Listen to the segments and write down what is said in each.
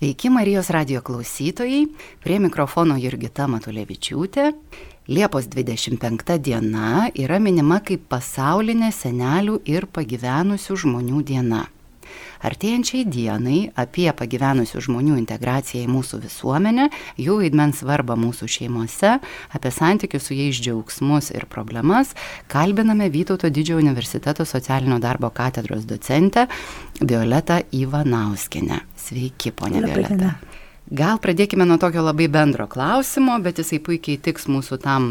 Sveiki Marijos radio klausytojai, prie mikrofono Jurgita Matulevičiūtė. Liepos 25 diena yra minima kaip pasaulinė senelių ir pagyvenusių žmonių diena. Artėjančiai dienai apie pagyvenusių žmonių integraciją į mūsų visuomenę, jų vaidmens svarbą mūsų šeimose, apie santykius su jais džiaugsmus ir problemas, kalbiname Vytauto didžiojo universiteto socialinio darbo katedros docentę Violetą Ivanauskinę. Sveiki, ponia Violeta. Gal pradėkime nuo tokio labai bendro klausimo, bet jisai puikiai tiks mūsų tam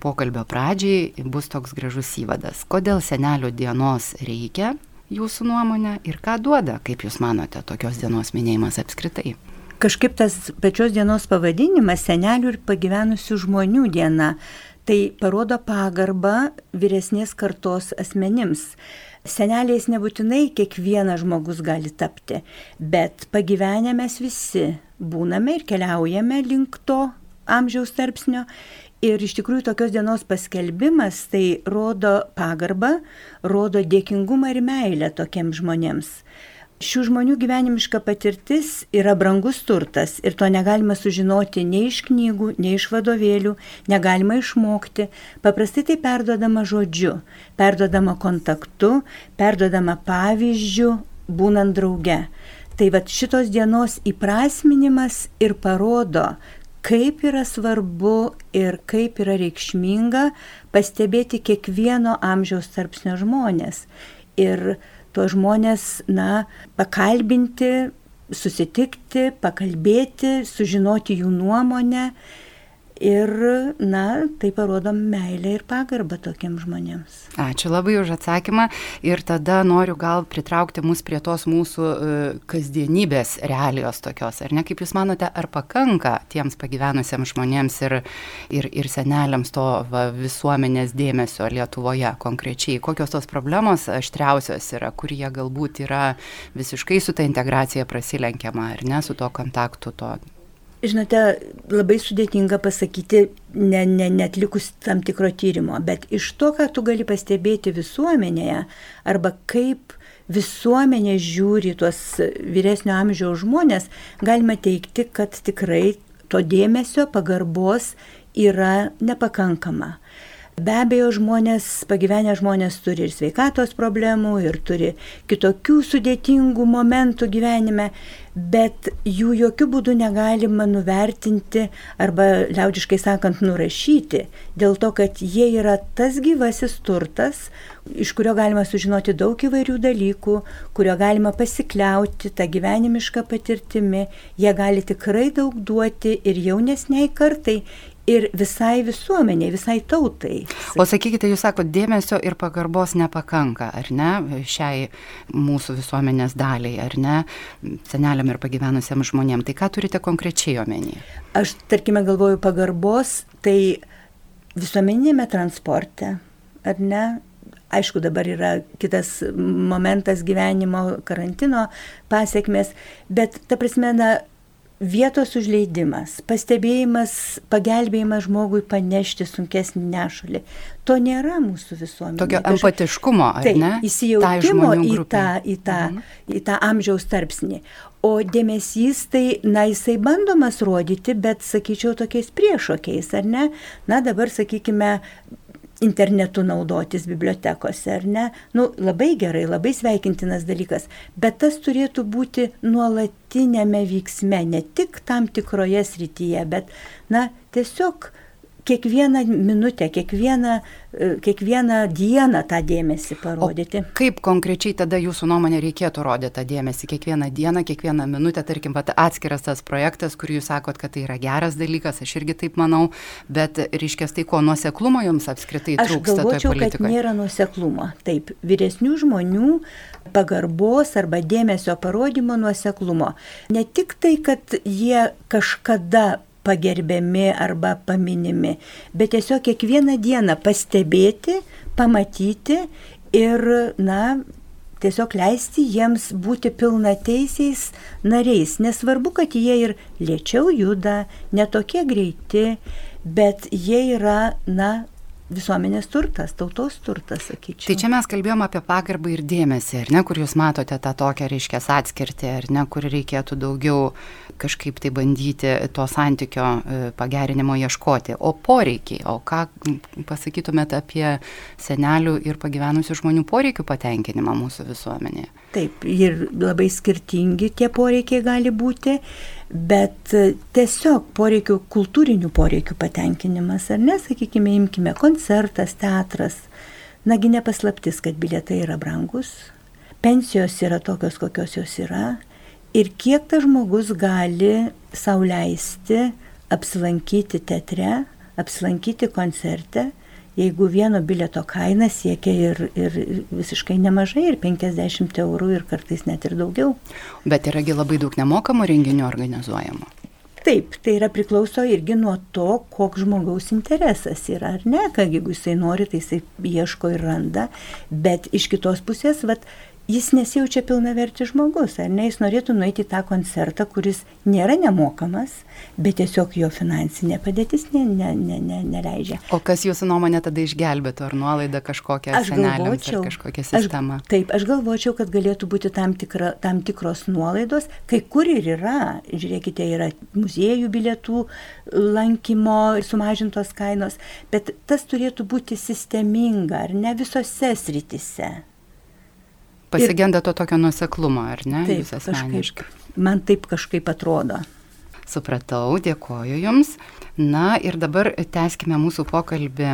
pokalbio pradžiai, bus toks gražus įvadas. Kodėl senelio dienos reikia jūsų nuomonė ir ką duoda, kaip jūs manote, tokios dienos minėjimas apskritai? Kažkaip tas pačios dienos pavadinimas senelių ir pagyvenusių žmonių diena. Tai parodo pagarbą vyresnės kartos asmenims. Seneliais nebūtinai kiekvienas žmogus gali tapti, bet pagyvenę mes visi būname ir keliaujame link to amžiaus tarpsnio Ir iš tikrųjų tokios dienos paskelbimas tai rodo pagarbą, rodo dėkingumą ir meilę tokiems žmonėms. Šių žmonių gyvenimiška patirtis yra brangus turtas ir to negalima sužinoti nei iš knygų, nei iš vadovėlių, negalima išmokti. Paprastai tai perdodama žodžiu, perdodama kontaktu, perdodama pavyzdžiu, būnant drauge. Tai vad šitos dienos įprasminimas ir parodo, kaip yra svarbu ir kaip yra reikšminga pastebėti kiekvieno amžiaus tarpsnio žmonės. Ir tuos žmonės, na, pakalbinti, susitikti, pakalbėti, sužinoti jų nuomonę Ir, na, tai parodom meilę ir pagarbą tokiems žmonėms. Ačiū labai už atsakymą. Ir tada noriu gal pritraukti mus prie tos mūsų uh, kasdienybės realijos tokios. Ar ne, kaip Jūs manote, ar pakanka tiems pagyvenusiems žmonėms ir, ir, ir seneliams to va, visuomenės dėmesio Lietuvoje konkrečiai? Kokios tos problemos aštriausios yra, kur jie galbūt yra visiškai su ta integracija prasilenkiama, ar ne, su to kontaktu, to Žinote, labai sudėtinga pasakyti, ne, ne, netlikus tam tikro tyrimo, bet iš to, ką tu gali pastebėti visuomenėje, arba kaip visuomenė žiūri tuos vyresnio amžiaus žmonės, galima teikti, kad tikrai to dėmesio, pagarbos yra nepakankama. Be abejo, žmonės, pagyvenę žmonės turi ir sveikatos problemų, ir turi kitokių sudėtingų momentų gyvenime, bet jų jokių būdų negalima nuvertinti arba, liaudiškai sakant, nurašyti, dėl to, kad jie yra tas gyvasis turtas, iš kurio galima sužinoti daug įvairių dalykų, kurio galima pasikliauti tą gyvenimišką patirtimi, jie gali tikrai daug duoti ir jaunesniai kartai, ir visai visuomeniai, visai tautai. O sakykite, jūs sakote, dėmesio ir pagarbos nepakanka, ar ne, šiai mūsų visuomenės daliai, ar ne, seneliam ir pagyvenusiam žmonėm. Tai ką turite konkrečiai omeny? Aš, tarkime, galvoju pagarbos, tai visuomeninėme transporte, ar ne, Aišku, dabar yra kitas momentas gyvenimo karantino pasiekmes, bet ta prasme, na, vietos užleidimas, pastebėjimas, pagelbėjimas žmogui panešti sunkesnį nešulį. To nėra mūsų visuomenėje. Tokio empatiškumo, ar tai, ne? Įsijautimo į tą, į, tą, mhm. į tą amžiaus tarpsnį. O dėmesys tai, na, jisai bandomas rodyti, bet, sakyčiau, tokiais priešokiais, ar ne? Na, dabar, sakykime, internetu naudotis bibliotekose, ar ne? Nu, labai gerai, labai sveikintinas dalykas, bet tas turėtų būti nuolatinėme vyksme, ne tik tam tikroje srityje, bet, na, tiesiog kiekvieną minutę, kiekvieną, e, kiekvieną dieną tą dėmesį parodyti. O kaip konkrečiai tada jūsų nuomonė reikėtų rodyti tą dėmesį kiekvieną dieną, kiekvieną minutę, tarkim, pat atskiras tas projektas, kur jūs sakot, kad tai yra geras dalykas, aš irgi taip manau, bet reiškia tai, ko nuoseklumo jums apskritai trūksta. Aš galvočiau, kad nėra nuoseklumo. Taip, vyresnių žmonių pagarbos arba dėmesio parodymo nuoseklumo. Ne tik tai, kad jie kažkada pagerbiami arba paminimi, bet tiesiog kiekvieną dieną pastebėti, pamatyti ir, na, tiesiog leisti jiems būti pilnateisiais nariais. Nesvarbu, kad jie ir lėčiau juda, netokie greiti, bet jie yra, na, visuomenės turtas, tautos turtas, sakyčiau. Tai čia mes kalbėjom apie pagarbą ir dėmesį, ar ne, kur jūs matote tą tokią, reiškia, atskirtį, ar ne, kur reikėtų daugiau kažkaip tai bandyti to santykio e, pagerinimo ieškoti. O poreikiai, o ką pasakytumėte apie senelių ir pagyvenusių žmonių poreikių patenkinimą mūsų visuomenėje? Taip, ir labai skirtingi tie poreikiai gali būti bet e, tiesiog poreikių, kultūrinių poreikių patenkinimas, ar ne, sakykime, imkime koncertas, teatras. Nagi nepaslaptis, kad bilietai yra brangus, pensijos yra tokios, kokios jos yra ir kiek tas žmogus gali sauliaisti apsilankyti teatre, apsilankyti koncerte jeigu vieno bilieto kaina siekia ir, ir visiškai nemažai, ir 50 eurų, ir kartais net ir daugiau. Bet yragi labai daug nemokamų renginių organizuojama. Taip, tai yra priklauso irgi nuo to, koks žmogaus interesas yra, ar ne, kad jeigu jisai nori, tai jisai ieško ir randa, bet iš kitos pusės, vat, jis nesijaučia pilnavertis žmogus, ar ne, jis norėtų nueiti į tą koncertą, kuris nėra nemokamas, bet tiesiog jo finansinė padėtis ne, ne, ne, ne, neleidžia. O kas jūsų nuomonė tada išgelbėtų, ar nuolaida kažkokia aš galvočiau, kažkokia sistema? Aš, taip, aš galvočiau, kad galėtų būti tam, tikra, tam tikros nuolaidos, kai kur ir yra, žiūrėkite, yra muziejų bilietų lankymo sumažintos kainos, bet tas turėtų būti sisteminga, ar ne visose sritise. Pasigenda to tokio nuseklumo, ar ne? Taip, kažkaip, man taip kažkaip atrodo. Supratau, dėkoju Jums. Na ir dabar tęskime mūsų pokalbį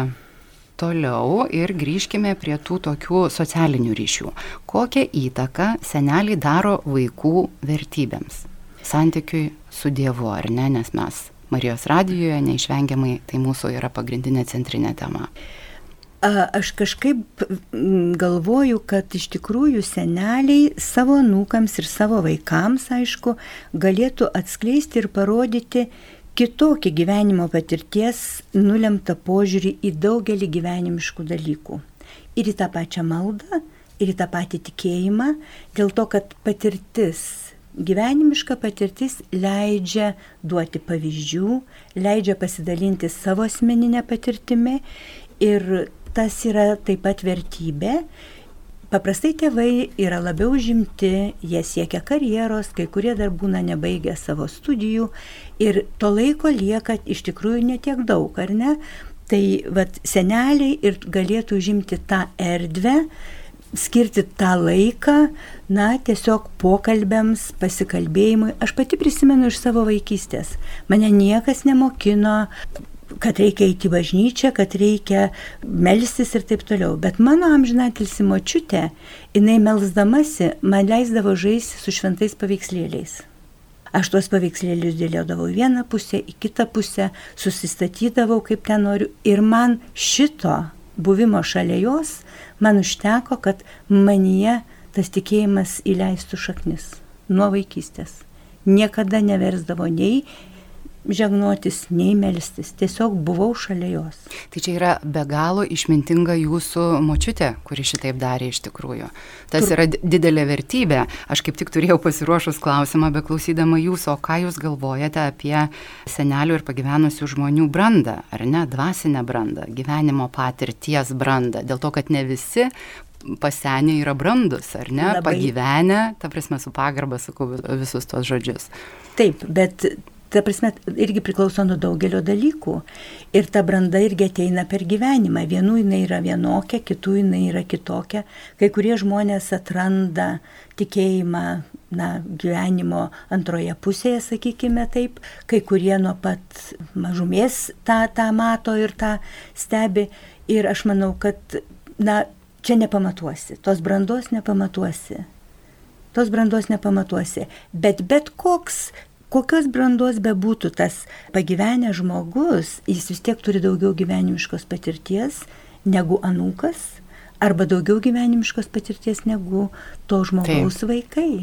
toliau ir grįžkime prie tų tokių socialinių ryšių. Kokią įtaką seneliai daro vaikų vertybėms? Santykiui su Dievu, ar ne, nes mes Marijos radijoje neišvengiamai tai mūsų yra pagrindinė centrinė tema. Aš kažkaip galvoju, kad iš tikrųjų seneliai savo nūkams ir savo vaikams, aišku, galėtų atskleisti ir parodyti kitokį gyvenimo patirties nulemtą požiūrį į daugelį gyvenimiškų dalykų. Ir į tą pačią maldą, ir į tą patį tikėjimą, dėl to, kad patirtis gyvenimiška patirtis leidžia duoti pavyzdžių, leidžia pasidalinti savo asmeninę patirtimį ir tas yra taip pat vertybė. Paprastai tėvai yra labiau žimti, jie siekia karjeros, kai kurie dar būna nebaigę savo studijų ir to laiko lieka iš tikrųjų netiek daug, ar ne? Tai vat, seneliai ir galėtų žimti tą erdvę, skirti tą laiką, na, tiesiog pokalbėms, pasikalbėjimui. Aš pati prisimenu iš savo vaikystės. Mane niekas nemokino kad reikia eiti į bažnyčią, kad reikia melstis ir taip toliau. Bet mano amžinatilsi močiutė, jinai melsdamasi, man leisdavo žaisti su šventais paveikslėliais. Aš tuos paveikslėlius dėliodavau į vieną pusę, į kitą pusę, susistatydavau kaip ten noriu. Ir man šito buvimo šalia jos, man užteko, kad manyje tas tikėjimas įleistų šaknis nuo vaikystės. Niekada neversdavo nei žegnotis, nei melstis, tiesiog buvau šalia jos. Tai čia yra be galo išmintinga jūsų močiutė, kuri šitaip darė iš tikrųjų. Tas Tur... yra didelė vertybė. Aš kaip tik turėjau pasiruošus klausimą, beklausydama jūsų, o ką jūs galvojate apie senelių ir pagyvenusių žmonių brandą, ar ne, dvasinę brandą, gyvenimo patirties brandą, dėl to, kad ne visi pasenę yra brandus, ar ne, Labai. pagyvenę, ta prasme, su pagarba sakau visus tos žodžius. Taip, bet ta prasme, irgi priklauso nuo daugelio dalykų. Ir ta branda irgi ateina per gyvenimą. Vienų jinai yra vienokia, kitų jinai yra kitokia. Kai kurie žmonės atranda tikėjimą na, gyvenimo antroje pusėje, sakykime taip, kai kurie nuo pat mažumės tą, tą mato ir tą stebi. Ir aš manau, kad na, čia nepamatuosi, tos brandos nepamatuosi. Tos brandos nepamatuosi. Bet bet koks kokios brandos bebūtų tas pagyvenęs žmogus, jis vis tiek turi daugiau gyvenimiškos patirties negu anūkas, arba daugiau gyvenimiškos patirties negu to žmogaus Taip. vaikai.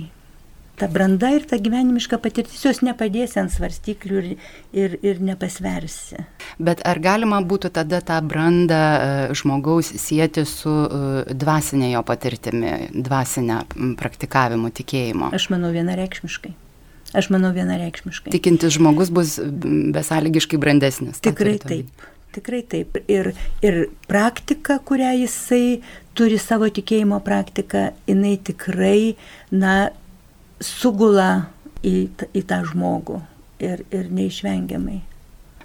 Ta branda ir ta gyvenimiška patirtis jos nepadės ant svarstyklių ir, ir, ir nepasversi. Bet ar galima būtų tada tą brandą e, žmogaus sieti su e, dvasinė jo patirtimi, dvasinę praktikavimu tikėjimo? Aš manau vienareikšmiškai. Aš manau vienareikšmiškai. Tikintis žmogus bus besąlygiškai brandesnis. Tikrai taip. Tikrai taip. Ir, ir praktika, kurią jisai turi savo tikėjimo praktiką, jinai tikrai, na, sugula į, į tą žmogų ir, ir neišvengiamai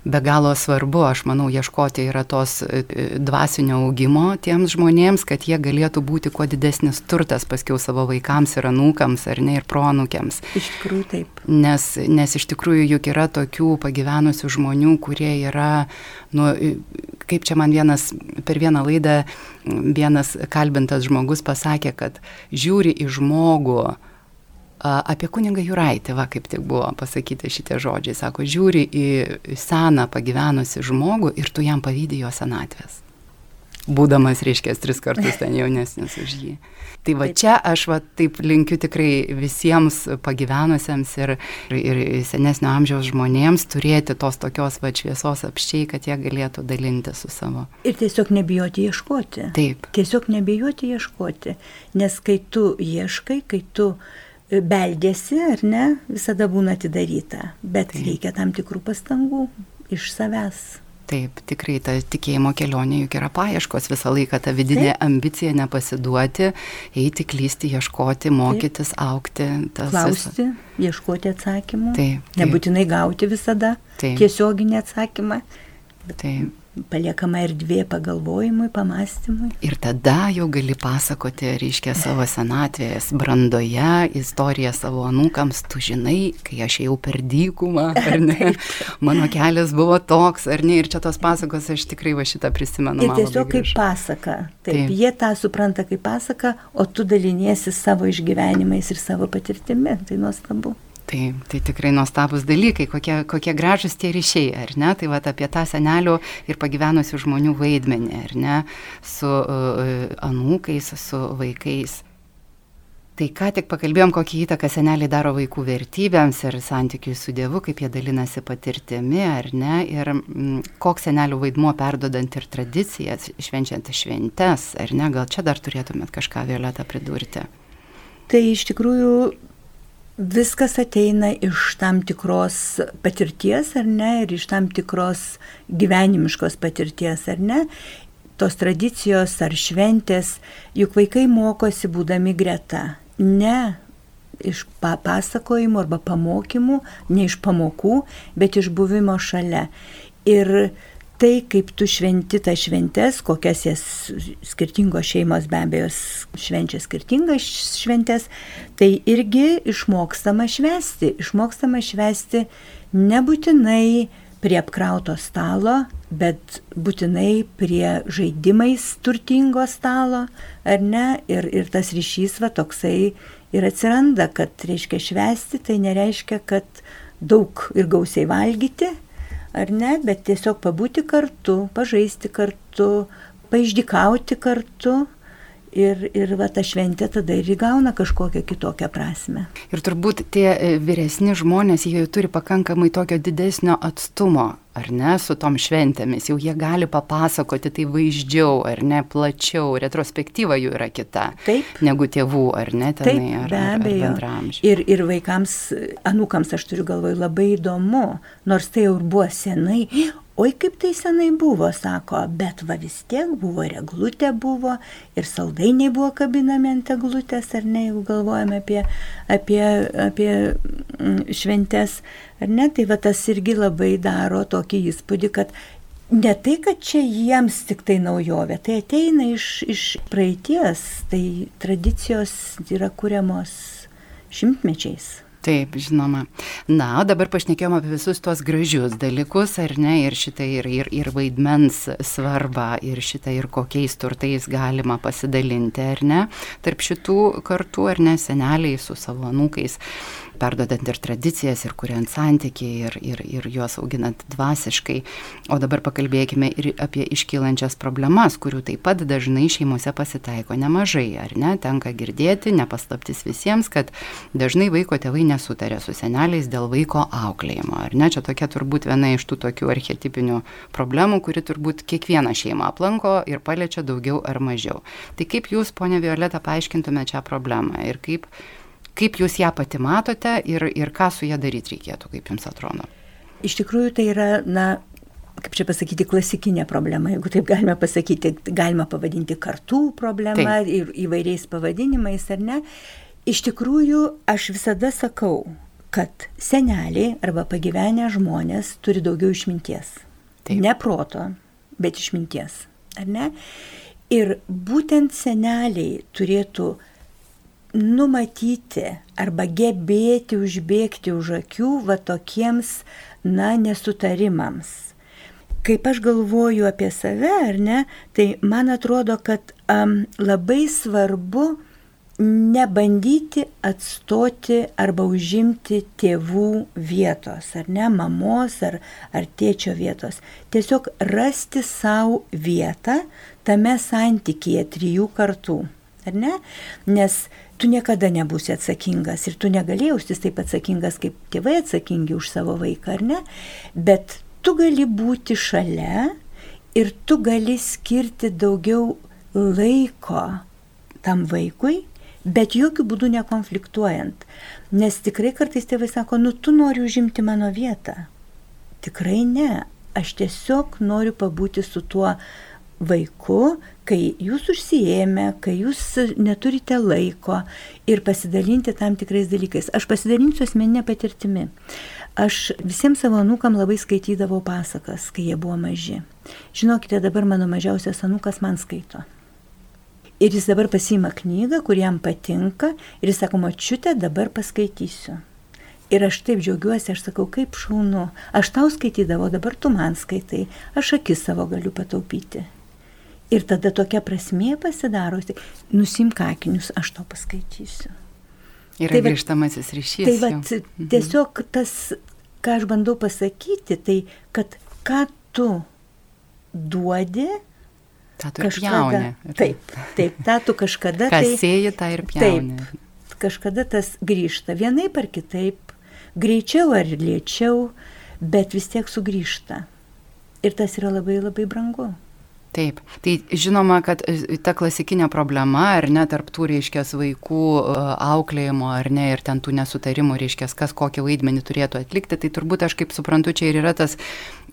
be galo svarbu, aš manau, ieškoti yra tos e, e, dvasinio augimo tiems žmonėms, kad jie galėtų būti kuo didesnis turtas paskiau savo vaikams ir anūkams, ar ne, ir proanūkiams. Iš tikrųjų taip. Nes, nes iš tikrųjų juk yra tokių pagyvenusių žmonių, kurie yra, nu, kaip čia man vienas per vieną laidą, vienas kalbintas žmogus pasakė, kad žiūri į žmogų, Apie kunigą Juraitį, va kaip tik buvo pasakyti šitie žodžiai, sako, žiūri į seną pagyvenusi žmogų ir tu jam pavydį jo senatvės. Būdamas, reiškia, tris kartus ten jaunesnis už jį. Tai va čia aš va taip linkiu tikrai visiems pagyvenusiems ir, ir senesnio amžiaus žmonėms turėti tos tokios va šviesos apščiai, kad jie galėtų dalinti su savo. Ir tiesiog nebijoti ieškoti. Taip. Tiesiog nebijoti ieškoti. Nes kai tu ieškai, kai tu uh, beldėsi, ar ne, visada būna atidaryta, bet Taip. reikia tam tikrų pastangų iš savęs. Taip, tikrai ta tikėjimo kelionė juk yra paieškos visą laiką, ta vidinė Taip. ambicija nepasiduoti, eiti, klysti, ieškoti, mokytis, taip. aukti. Klausti, visa... ieškoti atsakymų. Taip, taip. Nebūtinai gauti visada taip. tiesioginį atsakymą. Taip paliekama erdvė pagalvojimui, pamastymui. Ir tada jau gali pasakoti, reiškia, savo senatvės brandoje, istoriją savo anūkams, tu žinai, kai aš ėjau per dykumą, ar ne, mano kelias buvo toks, ar ne, ir čia tos pasakos aš tikrai va šitą prisimenu. Ir tiesiog kaip pasaka. Taip, Taip, jie tą supranta kaip pasaka, o tu daliniesi savo išgyvenimais ir savo patirtimi. Tai nuostabu. Tai, tai tikrai nuostabus dalykai, kokie, kokie gražus tie ryšiai, ar ne? Tai va apie tą senelių ir pagyvenusių žmonių vaidmenį, ar ne? Su uh, anūkais, su vaikais. Tai ką tik pakalbėjom, kokį įtaką seneliai daro vaikų vertybėms ir santykiui su Dievu, kaip jie dalinasi patirtimi, ar ne, ir m, mm, koks senelių vaidmuo perdodant ir tradicijas, švenčiant šventes, ar ne, gal čia dar turėtumėt kažką violetą pridurti. Tai iš tikrųjų viskas ateina iš tam tikros patirties ar ne, ir iš tam tikros gyvenimiškos patirties ar ne. Tos tradicijos ar šventės, juk vaikai mokosi būdami greta. Ne iš pasakojimų arba pamokymų, ne iš pamokų, bet iš buvimo šalia. Ir tai, kaip tu šventi tas šventes, kokias jas skirtingos šeimos be abejo švenčia skirtingas šventes, tai irgi išmokstama švesti. Išmokstama švesti nebūtinai prie apkrauto stalo, bet būtinai prie žaidimais turtingo stalo, ar ne? Ir, ir tas ryšys va toksai ir atsiranda, kad reiškia švesti, tai nereiškia, kad daug ir gausiai valgyti, ar ne, bet tiesiog pabūti kartu, pažaisti kartu, paaiždikauti kartu. Ir, ir va ta šventė tada ir įgauna kažkokią kitokią prasme. Ir turbūt tie e, vyresni žmonės, jie jau turi pakankamai tokio didesnio atstumo ar ne, su tom šventėmis, jau jie gali papasakoti tai vaizdžiau, ar ne, plačiau, retrospektyva jų yra kita Taip. negu tėvų, ar ne, tenai, Taip, ar, abejo. Ar ir, ir vaikams, anūkams, aš turiu galvoj, labai įdomu, nors tai jau buvo senai, Oi kaip tai senai buvo, sako, bet va vis tiek buvo reglutė buvo ir saldainiai buvo kabinami ant eglutės, ar ne, jeigu galvojame apie, apie, apie mm, šventes, ar ne, tai va tas irgi labai daro tokį įspūdį, kad ne tai, kad čia jiems tik tai naujovė, tai ateina iš, iš praeities, tai tradicijos yra kuriamos šimtmečiais. Taip, žinoma. Na, o dabar pašnekėjome apie visus tuos gražius dalykus, ar ne, ir šitą ir, ir, ir vaidmens svarbą, ir šitą ir kokiais turtais galima pasidalinti, ar ne, tarp šitų kartų, ar ne, seneliai su savo anūkais perdodant ir tradicijas, ir kuriant santykiai, ir, ir, ir juos auginant dvasiškai. O dabar pakalbėkime ir apie iškylančias problemas, kurių taip pat dažnai šeimose pasitaiko nemažai, ar ne? Tenka girdėti, nepaslaptis visiems, kad dažnai vaiko tėvai nesutarė su seneliais dėl vaiko auklėjimo, ar ne? Čia tokia turbūt viena iš tų tokių archetipinių problemų, kuri turbūt kiekvieną šeimą aplanko ir paliečia daugiau ar mažiau. Tai kaip jūs, ponia Violeta, paaiškintumėte šią problemą ir kaip Kaip jūs ją pati matote ir, ir ką su ją daryti reikėtų, kaip jums atrodo? Iš tikrųjų tai yra, na, kaip čia pasakyti, klasikinė problema, jeigu taip galime pasakyti, galima pavadinti kartų problema taip. ir įvairiais pavadinimais, ar ne. Iš tikrųjų, aš visada sakau, kad seneliai arba pagyvenę žmonės turi daugiau išminties. Taip. Ne proto, bet išminties. Ar ne? Ir būtent seneliai turėtų numatyti arba gebėti užbėgti už akių va tokiems, na, nesutarimams. Kaip aš galvoju apie save, ar ne, tai man atrodo, kad um, labai svarbu nebandyti atstoti arba užimti tėvų vietos, ar ne, mamos ar, ar tėčio vietos. Tiesiog rasti savo vietą tame santykėje trijų kartų, ar ne? Nes tu niekada nebūsi atsakingas ir tu negali jaustis taip atsakingas, kaip tėvai atsakingi už savo vaiką, ar ne? Bet tu gali būti šalia ir tu gali skirti daugiau laiko tam vaikui, bet jokių būdų nekonfliktuojant. Nes tikrai kartais tėvai sako, nu tu nori užimti mano vietą. Tikrai ne. Aš tiesiog noriu pabūti su tuo vaiku, kai jūs užsijėmė, kai jūs neturite laiko ir pasidalinti tam tikrais dalykais. Aš pasidalinsiu asmeninę patirtimį. Aš visiems savo anūkam labai skaitydavau pasakas, kai jie buvo maži. Žinokite, dabar mano mažiausias anūkas man skaito. Ir jis dabar pasima knygą, kur jam patinka ir jis sako, mačiute, dabar paskaitysiu. Ir aš taip džiaugiuosi, aš sakau, kaip šaunu, aš tau skaitydavau, dabar tu man skaitai, aš akis savo galiu pataupyti. Ir tada tokia prasmė pasidarosi, nusimk akinius, aš to paskaitysiu. Yra tai grįžtamasis ryšys. Tai vat, mhm. tiesiog tas, ką aš bandau pasakyti, tai kad ką tu duodi, tą tu kažkada. Taip, taip, tą tu kažkada. Kas tai, sėji, tą ir pjauni. Taip, kažkada tas grįžta vienaip ar kitaip, greičiau ar lėčiau, bet vis tiek sugrįžta. Ir tas yra labai labai brangu. Taip, tai žinoma, kad e, ta klasikinė problema, ar ne, tarptų, reiškia, vaikų e, auklėjimo, ar ne, ir ten tų nesutarimų, reiškia, kas kokį vaidmenį turėtų atlikti, tai turbūt aš kaip suprantu, čia ir yra tas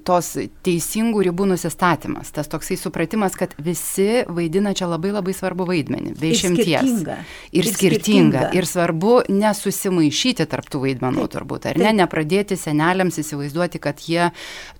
tos teisingų ribų nusistatymas, tas toksai supratimas, kad visi vaidina čia labai labai svarbu vaidmenį, be išimties. Ir skirtinga. Ir, ir skirtinga. Ir svarbu nesusimaišyti tarptų vaidmenų taip, turbūt, ar taip. ne, nepradėti seneliams įsivaizduoti, kad jie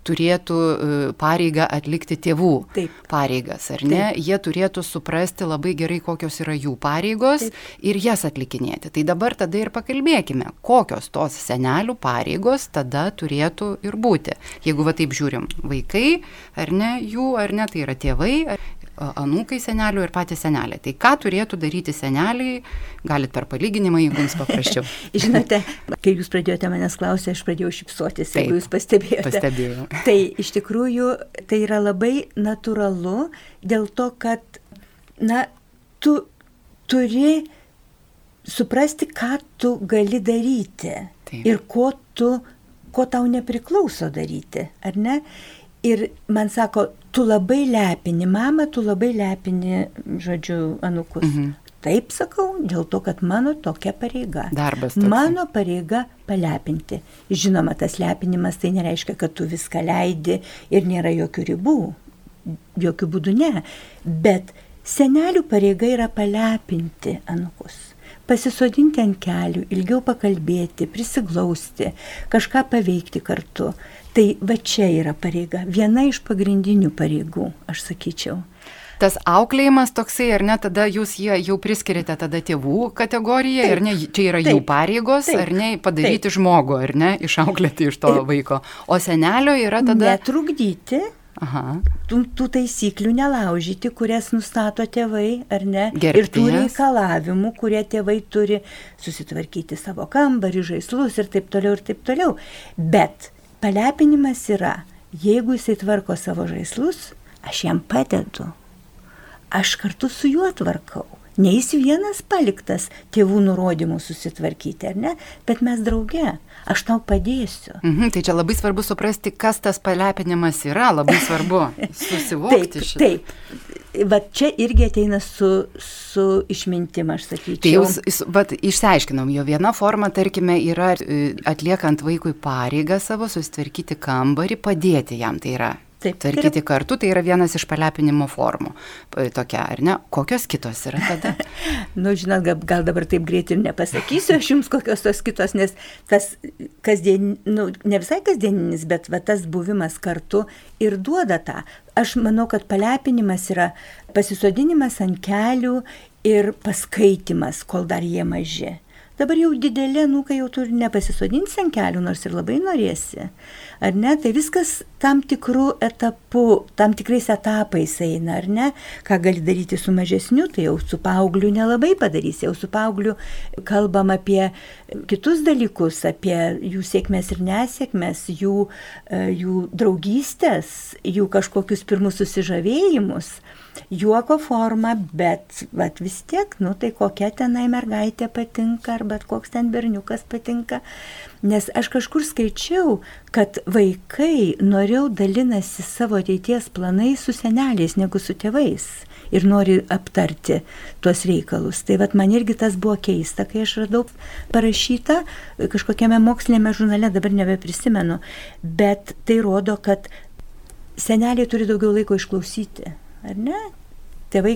turėtų e, pareigą atlikti tėvų taip. pareigas, ar ne, taip. jie turėtų suprasti labai gerai, kokios yra jų pareigos taip. ir jas atlikinėti. Tai dabar tada ir pakalbėkime, kokios tos senelių pareigos tada turėtų ir būti. Jeigu va taip kaip žiūrim, vaikai, ar ne, jų, ar ne, tai yra tėvai, anūkai senelių ir patys seneliai. Tai ką turėtų daryti seneliai, galit per palyginimą, jeigu jums paprasčiau. Žinote, kai jūs pradėjote manęs klausyti, aš pradėjau šipsotis, Taip, jeigu jūs pastebėjote. Pastebėjau. Tai iš tikrųjų tai yra labai natūralu dėl to, kad, na, tu turi suprasti, ką tu gali daryti Taip. ir ko tu ko tau nepriklauso daryti, ar ne? Ir man sako, tu labai lepini, mama, tu labai lepini, žodžiu, anukus. Mhm. Taip sakau, dėl to, kad mano tokia pareiga. Darbas. Toks. Mano pareiga palepinti. Žinoma, tas lepinimas tai nereiškia, kad tu viską leidi ir nėra jokių ribų. Jokių būdų ne. Bet senelių pareiga yra palepinti anukus pasisodinti ant kelių, ilgiau pakalbėti, prisiglausti, kažką paveikti kartu. Tai va čia yra pareiga, viena iš pagrindinių pareigų, aš sakyčiau. Tas auklėjimas toksai, ar ne, tada jūs jie jau priskirite tada tėvų kategoriją, taip, ar ne, čia yra taip, jų pareigos, taip, ar ne, padaryti taip. žmogų, ar ne, išauklėti iš to taip. vaiko. O senelio yra tada... Netrukdyti Aha. Tų, tų taisyklių nelaužyti, kurias nustato tėvai, ar ne? Gerbties. Ir tų reikalavimų, kurie tėvai turi susitvarkyti savo kambarį, žaislus ir taip toliau ir taip toliau. Bet palepinimas yra, jeigu jisai tvarko savo žaislus, aš jam padedu. Aš kartu su juo tvarkau. Ne jis vienas paliktas tėvų nurodymų susitvarkyti, ar ne, bet mes drauge, aš tau padėsiu. Mhm, tai čia labai svarbu suprasti, kas tas palepinimas yra, labai svarbu susivokti taip, šitą. Taip, va čia irgi ateina su, su išmintim, aš sakyčiau. Tai jūs, bet išsiaiškinom, jo viena forma, tarkime, yra e, atliekant vaikui pareigą savo susitvarkyti kambarį, padėti jam, tai yra Taip, tvarkyti yra... kartu, tai yra vienas iš palepinimo formų. Tokia, ar ne? Kokios kitos yra tada? nu, žinot, gal, gal dabar taip greit ir nepasakysiu aš jums kokios tos kitos, nes tas kasdien, nu, ne visai kasdieninis, bet va, tas buvimas kartu ir duoda tą. Aš manau, kad palepinimas yra pasisodinimas ant kelių ir paskaitimas, kol dar jie maži. Dabar jau didelė nuka jau turi nepasisodinti ant kelių, nors ir labai norėsi. Ar ne? Tai viskas tam tikrų etapų, tam tikrais etapais eina, ar ne? Ką gali daryti su mažesniu, tai jau su paaugliu nelabai padarysi. Jau su paaugliu kalbam apie kitus dalykus, apie jų sėkmės ir nesėkmės, jų, e, jų draugystės, jų kažkokius pirmus susižavėjimus juoko forma, bet vat, vis tiek, nu tai kokia tenai mergaitė patinka, ar bet koks ten berniukas patinka. Nes aš kažkur skaičiau, kad vaikai noriau dalinasi savo ateities planais su seneliais negu su tėvais ir nori aptarti tuos reikalus. Tai vad man irgi tas buvo keista, kai aš radau parašytą kažkokiame mokslinėme žurnale, dabar nebeprisimenu, bet tai rodo, kad seneliai turi daugiau laiko išklausyti ar ne? Tėvai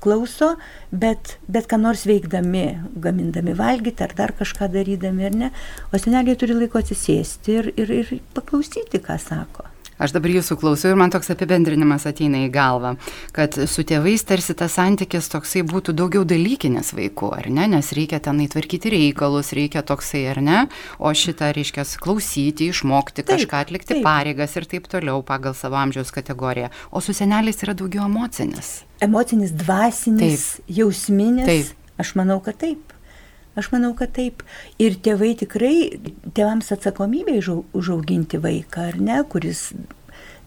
klauso, bet, bet ką nors veikdami, gamindami valgyti ar dar kažką darydami, ar ne, o seneliai turi laiko atsisėsti ir, ir, ir paklausyti, ką sako. Aš dabar jūsų klausau ir man toks apibendrinimas ateina į galvą, kad su tėvais tarsi tas santykis toksai būtų daugiau dalykinis vaikų, ar ne, nes reikia ten įtvarkyti reikalus, reikia toksai, ar ne, o šitą reiškia klausyti, išmokti taip, kažką atlikti taip. pareigas ir taip toliau pagal savo amžiaus kategoriją. O su seneliais yra daugiau emocinis. Emocinis, dvasinis, taip. jausminis. Taip. Aš manau, kad taip. Aš manau, kad taip. Ir tėvai tikrai, tėvams atsakomybė užauginti vaiką, ar ne, kuris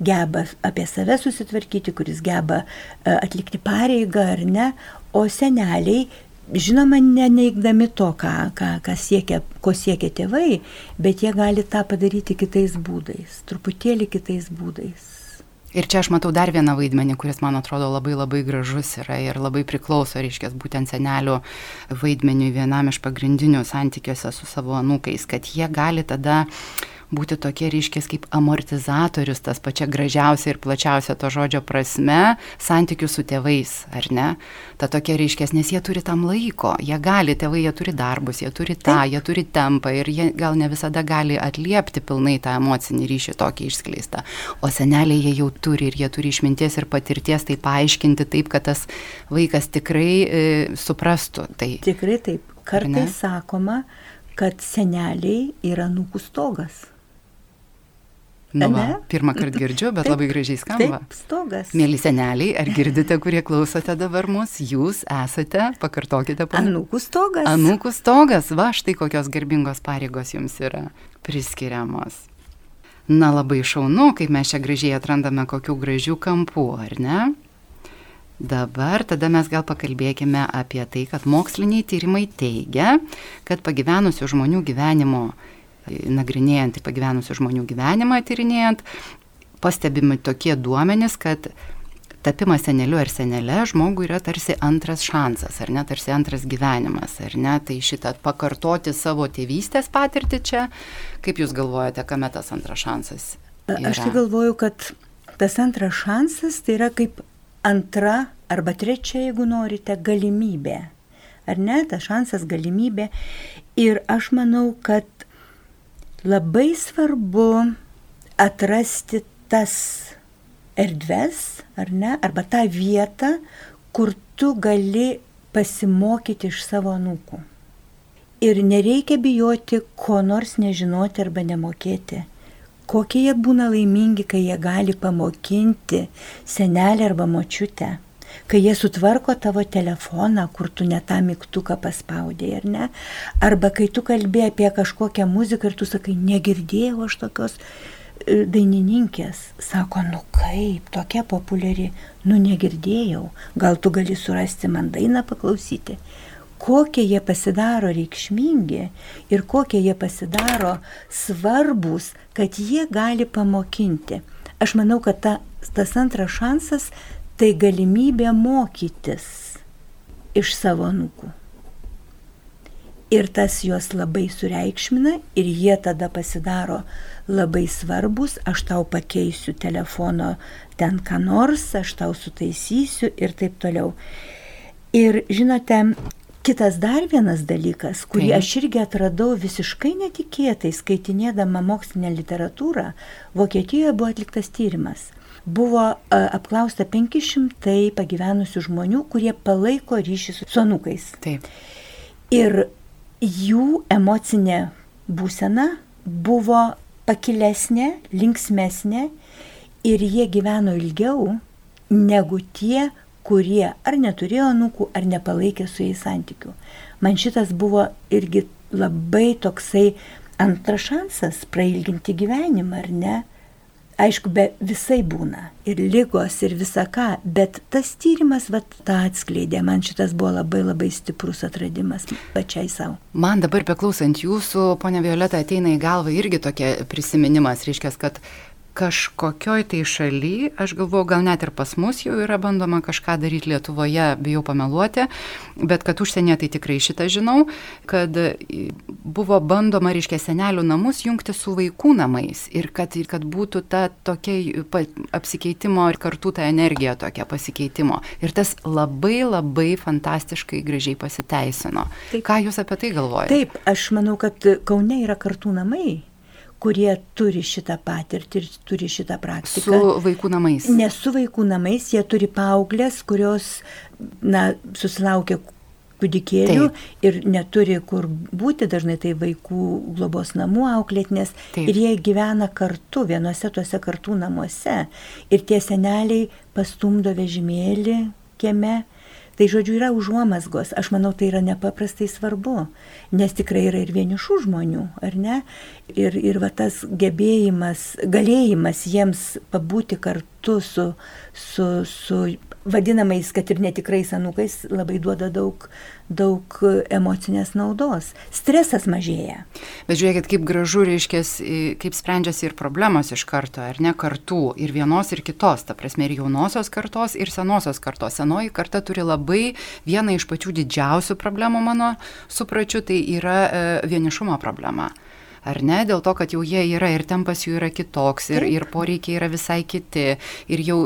geba apie save susitvarkyti, kuris geba e, atlikti pareigą, ar ne, o seneliai žinoma, neneigdami to, ką, ką, ką siekia, ko siekia tėvai, bet jie gali tą padaryti kitais būdais, truputėlį kitais būdais. Ir čia aš matau dar vieną vaidmenį, kuris man atrodo labai labai gražus yra ir labai priklauso, reiškia, būtent senelių vaidmeniui vienam iš pagrindinių santykiuose su savo anūkais, kad jie gali tada būti tokie ryškės kaip amortizatorius, tas pačia gražiausia ir plačiausia to žodžio prasme, santykių su tėvais, ar ne? Ta tokia ryškės, nes jie turi tam laiko, jie gali, tėvai, jie turi darbus, jie turi tą, jie turi tempą ir jie gal ne visada gali atliepti pilnai tą emocinį ryšį tokį išskleistą. O seneliai jie jau turi ir jie turi išminties ir patirties tai paaiškinti taip, kad tas vaikas tikrai e, suprastų. Tai, tikrai taip. Kartais sakoma, kad seneliai yra nukų stogas. Nu, va, pirmą kartą girdžiu, bet taip, labai gražiai skamba. Taip, stogas. Mėly seneliai, ar girdite, kurie klausote dabar mus, jūs esate, pakartokite po. Anūkų stogas. Anūkų stogas, va štai kokios garbingos pareigos jums yra priskiriamos. Na labai šaunu, kaip mes čia gražiai atrandame kokių gražių kampų, ar ne? Dabar tada mes gal pakalbėkime apie tai, kad moksliniai tyrimai teigia, kad pagyvenusių žmonių gyvenimo nagrinėjant pagyvenusių žmonių gyvenimą, tyrinėjant, pastebimi tokie duomenys, kad tapimas seneliu ar senelė žmogui yra tarsi antras šansas, ar ne, tarsi antras gyvenimas, ar ne, tai šitą pakartoti savo tėvystės patirtį čia, kaip jūs galvojate, kame tas antras šansas? Yra? Aš tai galvoju, kad tas antras šansas tai yra kaip antra arba trečia, jeigu norite, galimybė. Ar ne, tas šansas galimybė. Ir aš manau, kad labai svarbu atrasti tas erdves, ar ne, arba tą vietą, kur tu gali pasimokyti iš savo anūkų. Ir nereikia bijoti, ko nors nežinoti arba nemokėti. Kokie jie būna laimingi, kai jie gali pamokinti senelį arba močiutę kai jie sutvarko tavo telefoną, kur tu ne tą mygtuką paspaudėjai, ar ne? Arba kai tu kalbėjai apie kažkokią muziką ir tu sakai, negirdėjau aš tokios e, dainininkės. Sako, nu kaip, tokia populiari, nu negirdėjau, gal tu gali surasti man dainą paklausyti kokie jie pasidaro reikšmingi ir kokie jie pasidaro svarbus, kad jie gali pamokinti. Aš manau, kad ta, tas antras šansas tai galimybė mokytis iš savo nukų. Ir tas juos labai sureikšmina ir jie tada pasidaro labai svarbus, aš tau pakeisiu telefono ten ką nors, aš tau sutaisysiu ir taip toliau. Ir žinote, Kitas dar vienas dalykas, kurį aš irgi atradau visiškai netikėtai, skaitinėdama mokslinę literatūrą, Vokietijoje buvo atliktas tyrimas. Buvo apklausta 500 pagyvenusių žmonių, kurie palaiko ryšį su sonukais. Taip. Ir jų emocinė būsena buvo pakilesnė, linksmesnė ir jie gyveno ilgiau negu tie, kurie ar neturėjo anūkų, ar nepalaikė su jais santykių. Man šitas buvo irgi labai toksai antras šansas prailginti gyvenimą, ar ne? Aišku, be visai būna ir lygos, ir visa ką, bet tas tyrimas vat, tą atskleidė, man šitas buvo labai labai stiprus atradimas pačiai savo. Man dabar beklausant jūsų, ponia Violeta, ateina į galvą irgi tokia prisiminimas, reiškia, kad kažkokioj tai šaly, aš galvoju, gal net ir pas mus jau yra bandoma kažką daryti Lietuvoje, bijau pameluoti, bet kad užsienyje tai tikrai šitą žinau, kad buvo bandoma, reiškia, senelių namus jungti su vaikų namais ir kad, ir kad būtų ta tokia apsikeitimo ir kartu ta energija tokia pasikeitimo. Ir tas labai labai fantastiškai gražiai pasiteisino. Taip. Ką Jūs apie tai galvojate? Taip, aš manau, kad Kaune yra kartų namai kurie turi šitą patirtį ir turi šitą praktiką. Su vaikų namais. Ne su vaikų namais, jie turi paauglės, kurios, na, susilaukia kūdikėlių Taip. ir neturi kur būti, dažnai tai vaikų globos namų auklėtinės. Taip. Ir jie gyvena kartu, vienose tuose kartų namuose. Ir tie seneliai pastumdo vežimėlį kieme Tai žodžiu yra užuomasgos, aš manau tai yra nepaprastai svarbu, nes tikrai yra ir vienišų žmonių, ar ne? Ir, ir va tas gebėjimas, galėjimas jiems pabūti kartu su, su, su vadinamais, kad ir netikrais anūkais, labai duoda daug, daug emocinės naudos. Stresas mažėja. Bet žiūrėkit, kaip gražu reiškia, kaip sprendžiasi ir problemos iš karto, ar ne kartų, ir vienos, ir kitos, ta prasme, ir jaunosios kartos, ir senosios kartos. Senoji karta turi labai vieną iš pačių didžiausių problemų mano supračiu, tai yra e, vienišumo problema ar ne, dėl to, kad jau jie yra ir tempas jų yra kitoks, ir, ir poreikiai yra visai kiti, ir jau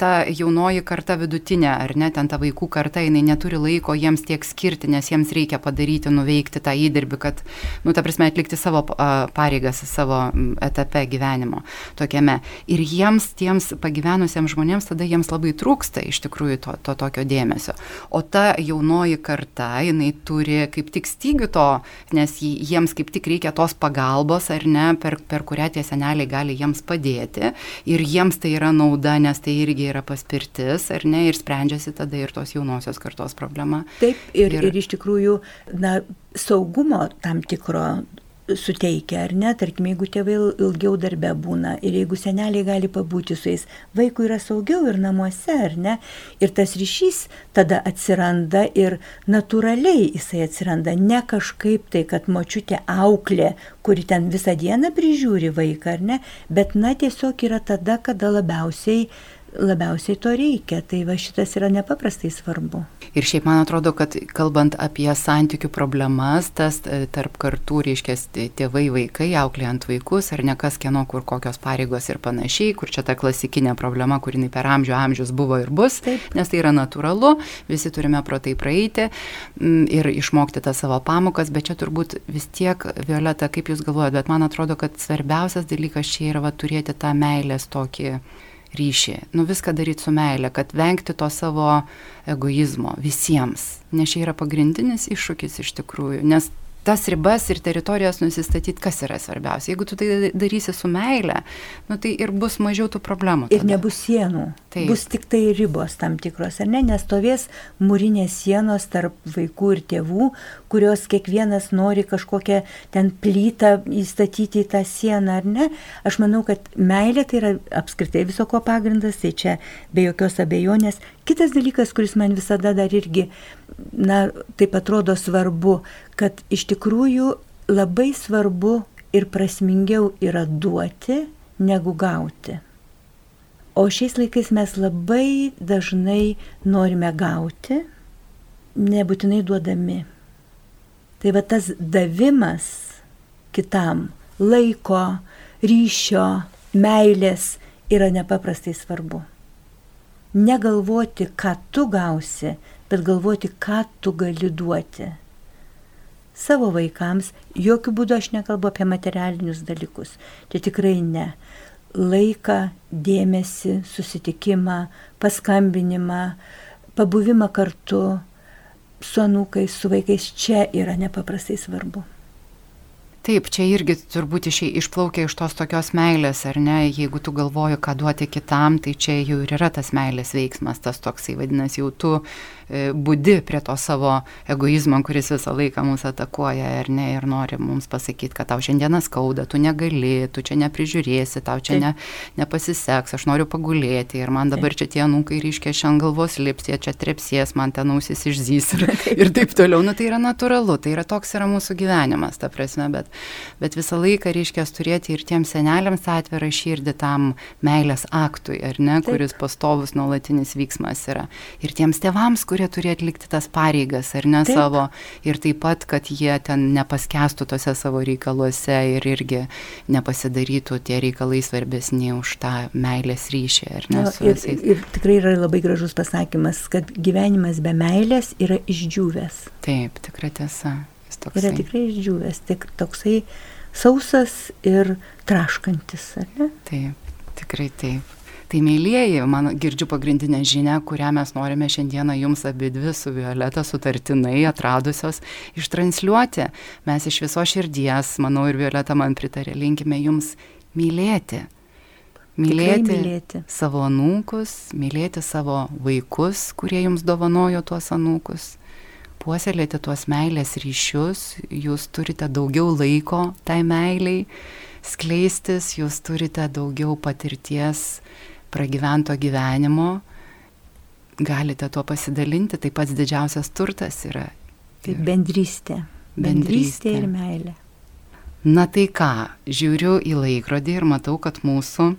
ta jaunoji karta vidutinė, ar ne, ten ta vaikų karta, jinai neturi laiko jiems tiek skirti, nes jiems reikia padaryti, nuveikti tą įdirbį, kad, nu, ta prasme, atlikti savo pareigas savo etape gyvenimo tokiame. Ir jiems, tiems pagyvenusiems žmonėms, tada jiems labai trūksta iš tikrųjų to, to tokio dėmesio. O ta jaunoji karta, jinai turi kaip tik stygių to, nes jiems kaip tik reikia tos pagalbos pagalbos ar ne, per, per kurią tie seneliai gali jiems padėti ir jiems tai yra nauda, nes tai irgi yra paspirtis ar ne ir sprendžiasi tada ir tos jaunosios kartos problema. Taip, ir, ir, ir iš tikrųjų, na, saugumo tam tikro suteikia, ar ne, tarkim, jeigu tėvai ilgiau darbe būna ir jeigu seneliai gali pabūti su jais, vaikui yra saugiau ir namuose, ar ne, ir tas ryšys tada atsiranda ir natūraliai jisai atsiranda, ne kažkaip tai, kad močiutė auklė, kuri ten visą dieną prižiūri vaiką, ar ne, bet na tiesiog yra tada, kada labiausiai labiausiai to reikia. Tai va šitas yra nepaprastai svarbu. Ir šiaip man atrodo, kad kalbant apie santykių problemas, tas e, tarp kartų, reiškia, tėvai vaikai, auklėjant vaikus, ar ne kas kieno, kur kokios pareigos ir panašiai, kur čia ta klasikinė problema, kuri per amžių amžius buvo ir bus, Taip. nes tai yra natūralu, visi turime pro tai praeiti ir išmokti tas savo pamokas, bet čia turbūt vis tiek, Violeta, kaip jūs galvojate, bet man atrodo, kad svarbiausias dalykas čia yra va, turėti tą meilės tokį ryšį, nu viską daryti su meile, kad vengti to savo egoizmo visiems, nes čia yra pagrindinis iššūkis iš tikrųjų, nes tas ribas ir teritorijas nusistatyti, kas yra svarbiausia. Jeigu tu tai darysi su meile, nu, tai ir bus mažiau tų problemų. Tada. Ir nebus sienų. Taip. Bus tik tai ribos tam tikros, ar ne? Nestovės mūrinės sienos tarp vaikų ir tėvų, kurios kiekvienas nori kažkokią ten plytą įstatyti į tą sieną, ar ne? Aš manau, kad meilė tai yra apskritai viso ko pagrindas, tai čia be jokios abejonės. Kitas dalykas, kuris man visada dar irgi, na, taip atrodo svarbu, kad iš tikrųjų labai svarbu ir prasmingiau yra duoti negu gauti. O šiais laikais mes labai dažnai norime gauti, nebūtinai duodami. Tai va tas davimas kitam laiko, ryšio, meilės yra nepaprastai svarbu. Negalvoti, ką tu gausi, bet galvoti, ką tu gali duoti. Savo vaikams, jokių būdų aš nekalbu apie materialinius dalykus. Čia tikrai ne. Laiką, dėmesį, susitikimą, paskambinimą, pabuvimą kartu su anūkais, su vaikais čia yra nepaprastai svarbu. Taip, čia irgi turbūt iš, išplaukia iš tos tokios meilės, ar ne, jeigu tu galvoji, ką duoti kitam, tai čia jau ir yra tas meilės veiksmas, tas toksai vadinasi, jau tu būdi prie to savo egoizmo, kuris visą laiką mūsų atakuoja ir, ne, ir nori mums pasakyti, kad tau šiandieną skauda, tu negali, tu čia neprižiūrėsi, tau čia ne, nepasiseks, aš noriu pagulėti ir man dabar čia tie nūkai ryškia šiandien galvos lips, jie čia trepsies, man ten ausis išzys ir, ir taip toliau. Nu, tai yra natūralu, tai yra toks yra mūsų gyvenimas, ta prasme, bet, bet visą laiką ryškia turėti ir tiems seneliams atvirą širdį tam meilės aktui, ar ne, taip. kuris pastovus nuolatinis vyksmas yra. Ir tiems tėvams, kurie turi atlikti tas pareigas, ar ne taip. savo, ir taip pat, kad jie ten nepaskestų tose savo reikaluose ir irgi nepasidarytų tie reikalai svarbesni už tą meilės ryšį, ne? Na, ir, ir tikrai yra labai gražus pasakymas, kad gyvenimas be meilės yra išdžiūvęs. Taip, tikrai tiesa. Yra tikrai išdžiūvęs, tik toksai sausas ir traškantis, ar ne? Taip, tikrai taip. Tai mėlyjeji, man girdžiu pagrindinę žinę, kurią mes norime šiandieną jums abi dvi su Violeta sutartinai atradusios ištransliuoti. Mes iš viso širdies, manau ir Violeta man pritarė, linkime jums mylėti. Mylėti, mylėti savo anūkus, mylėti savo vaikus, kurie jums dovanojo tuos anūkus puoselėti tuos meilės ryšius, jūs turite daugiau laiko tai meiliai skleistis, jūs turite daugiau patirties pragyvento gyvenimo, galite tuo pasidalinti, tai pats didžiausias turtas yra. Kaip bendrystė. Bendrystė ir meilė. Na tai ką, žiūriu į laikrodį ir matau, kad mūsų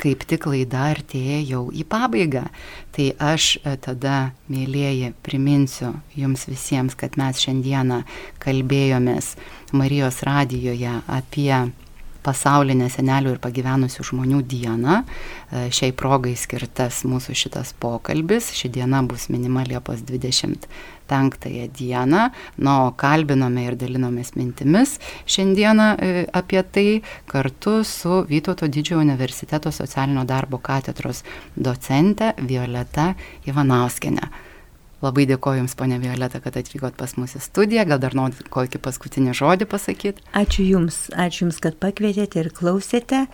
kaip tik laida artėja jau į pabaigą. Tai aš e, tada, mėlyjeji, priminsiu jums visiems, kad mes šiandieną kalbėjomės Marijos radijoje apie pasaulinę senelių ir pagyvenusių žmonių dieną. E, šiai progai skirtas mūsų šitas pokalbis. Ši diena bus minima Liepos 25 dieną. Na, o kalbinome ir dalinomės mintimis šiandieną e, apie tai kartu su Vytauto didžiojo universiteto socialinio darbo katedros docente Violeta Ivanauskenė. Labai dėkoju Jums, ponė Violeta, kad atvykot pas mus į studiją. Gal dar noriu kokį paskutinį žodį pasakyti? Ačiū Jums, ačiū Jums, kad pakvietėte ir klausėte.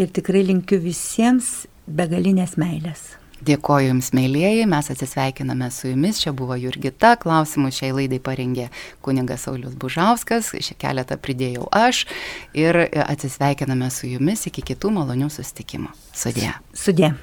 Ir tikrai linkiu visiems begalinės meilės. Dėkoju Jums, mėlyjeji, mes atsisveikiname su Jumis, čia buvo Jurgita, klausimus šiai laidai parengė kuningas Saulis Bužauskas, šią keletą pridėjau aš ir atsisveikiname su Jumis iki kitų malonių susitikimų. Sudė. Sudė.